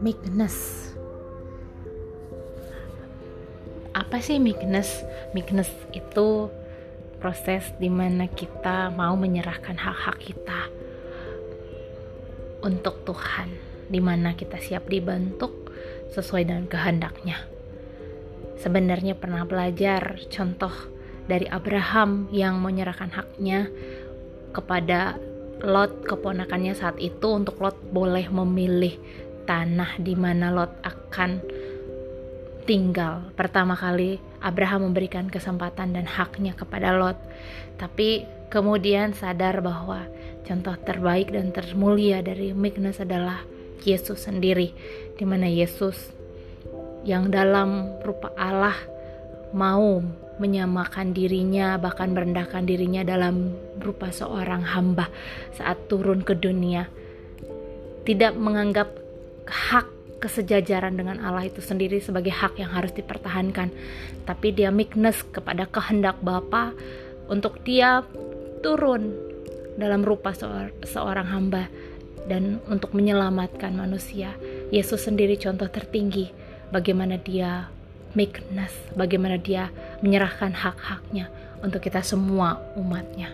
meekness apa sih meekness meekness itu proses di mana kita mau menyerahkan hak-hak kita untuk Tuhan di mana kita siap dibentuk sesuai dengan kehendaknya. Sebenarnya pernah belajar contoh dari Abraham yang menyerahkan haknya kepada Lot keponakannya saat itu untuk Lot boleh memilih tanah di mana Lot akan tinggal. Pertama kali Abraham memberikan kesempatan dan haknya kepada Lot. Tapi kemudian sadar bahwa contoh terbaik dan termulia dari meekness adalah Yesus sendiri, di mana Yesus yang dalam rupa Allah mau menyamakan dirinya bahkan merendahkan dirinya dalam rupa seorang hamba saat turun ke dunia. Tidak menganggap hak kesejajaran dengan Allah itu sendiri sebagai hak yang harus dipertahankan. Tapi dia meekness kepada kehendak Bapa untuk dia turun dalam rupa seorang hamba dan untuk menyelamatkan manusia. Yesus sendiri contoh tertinggi bagaimana dia meekness bagaimana dia menyerahkan hak-haknya untuk kita semua umatnya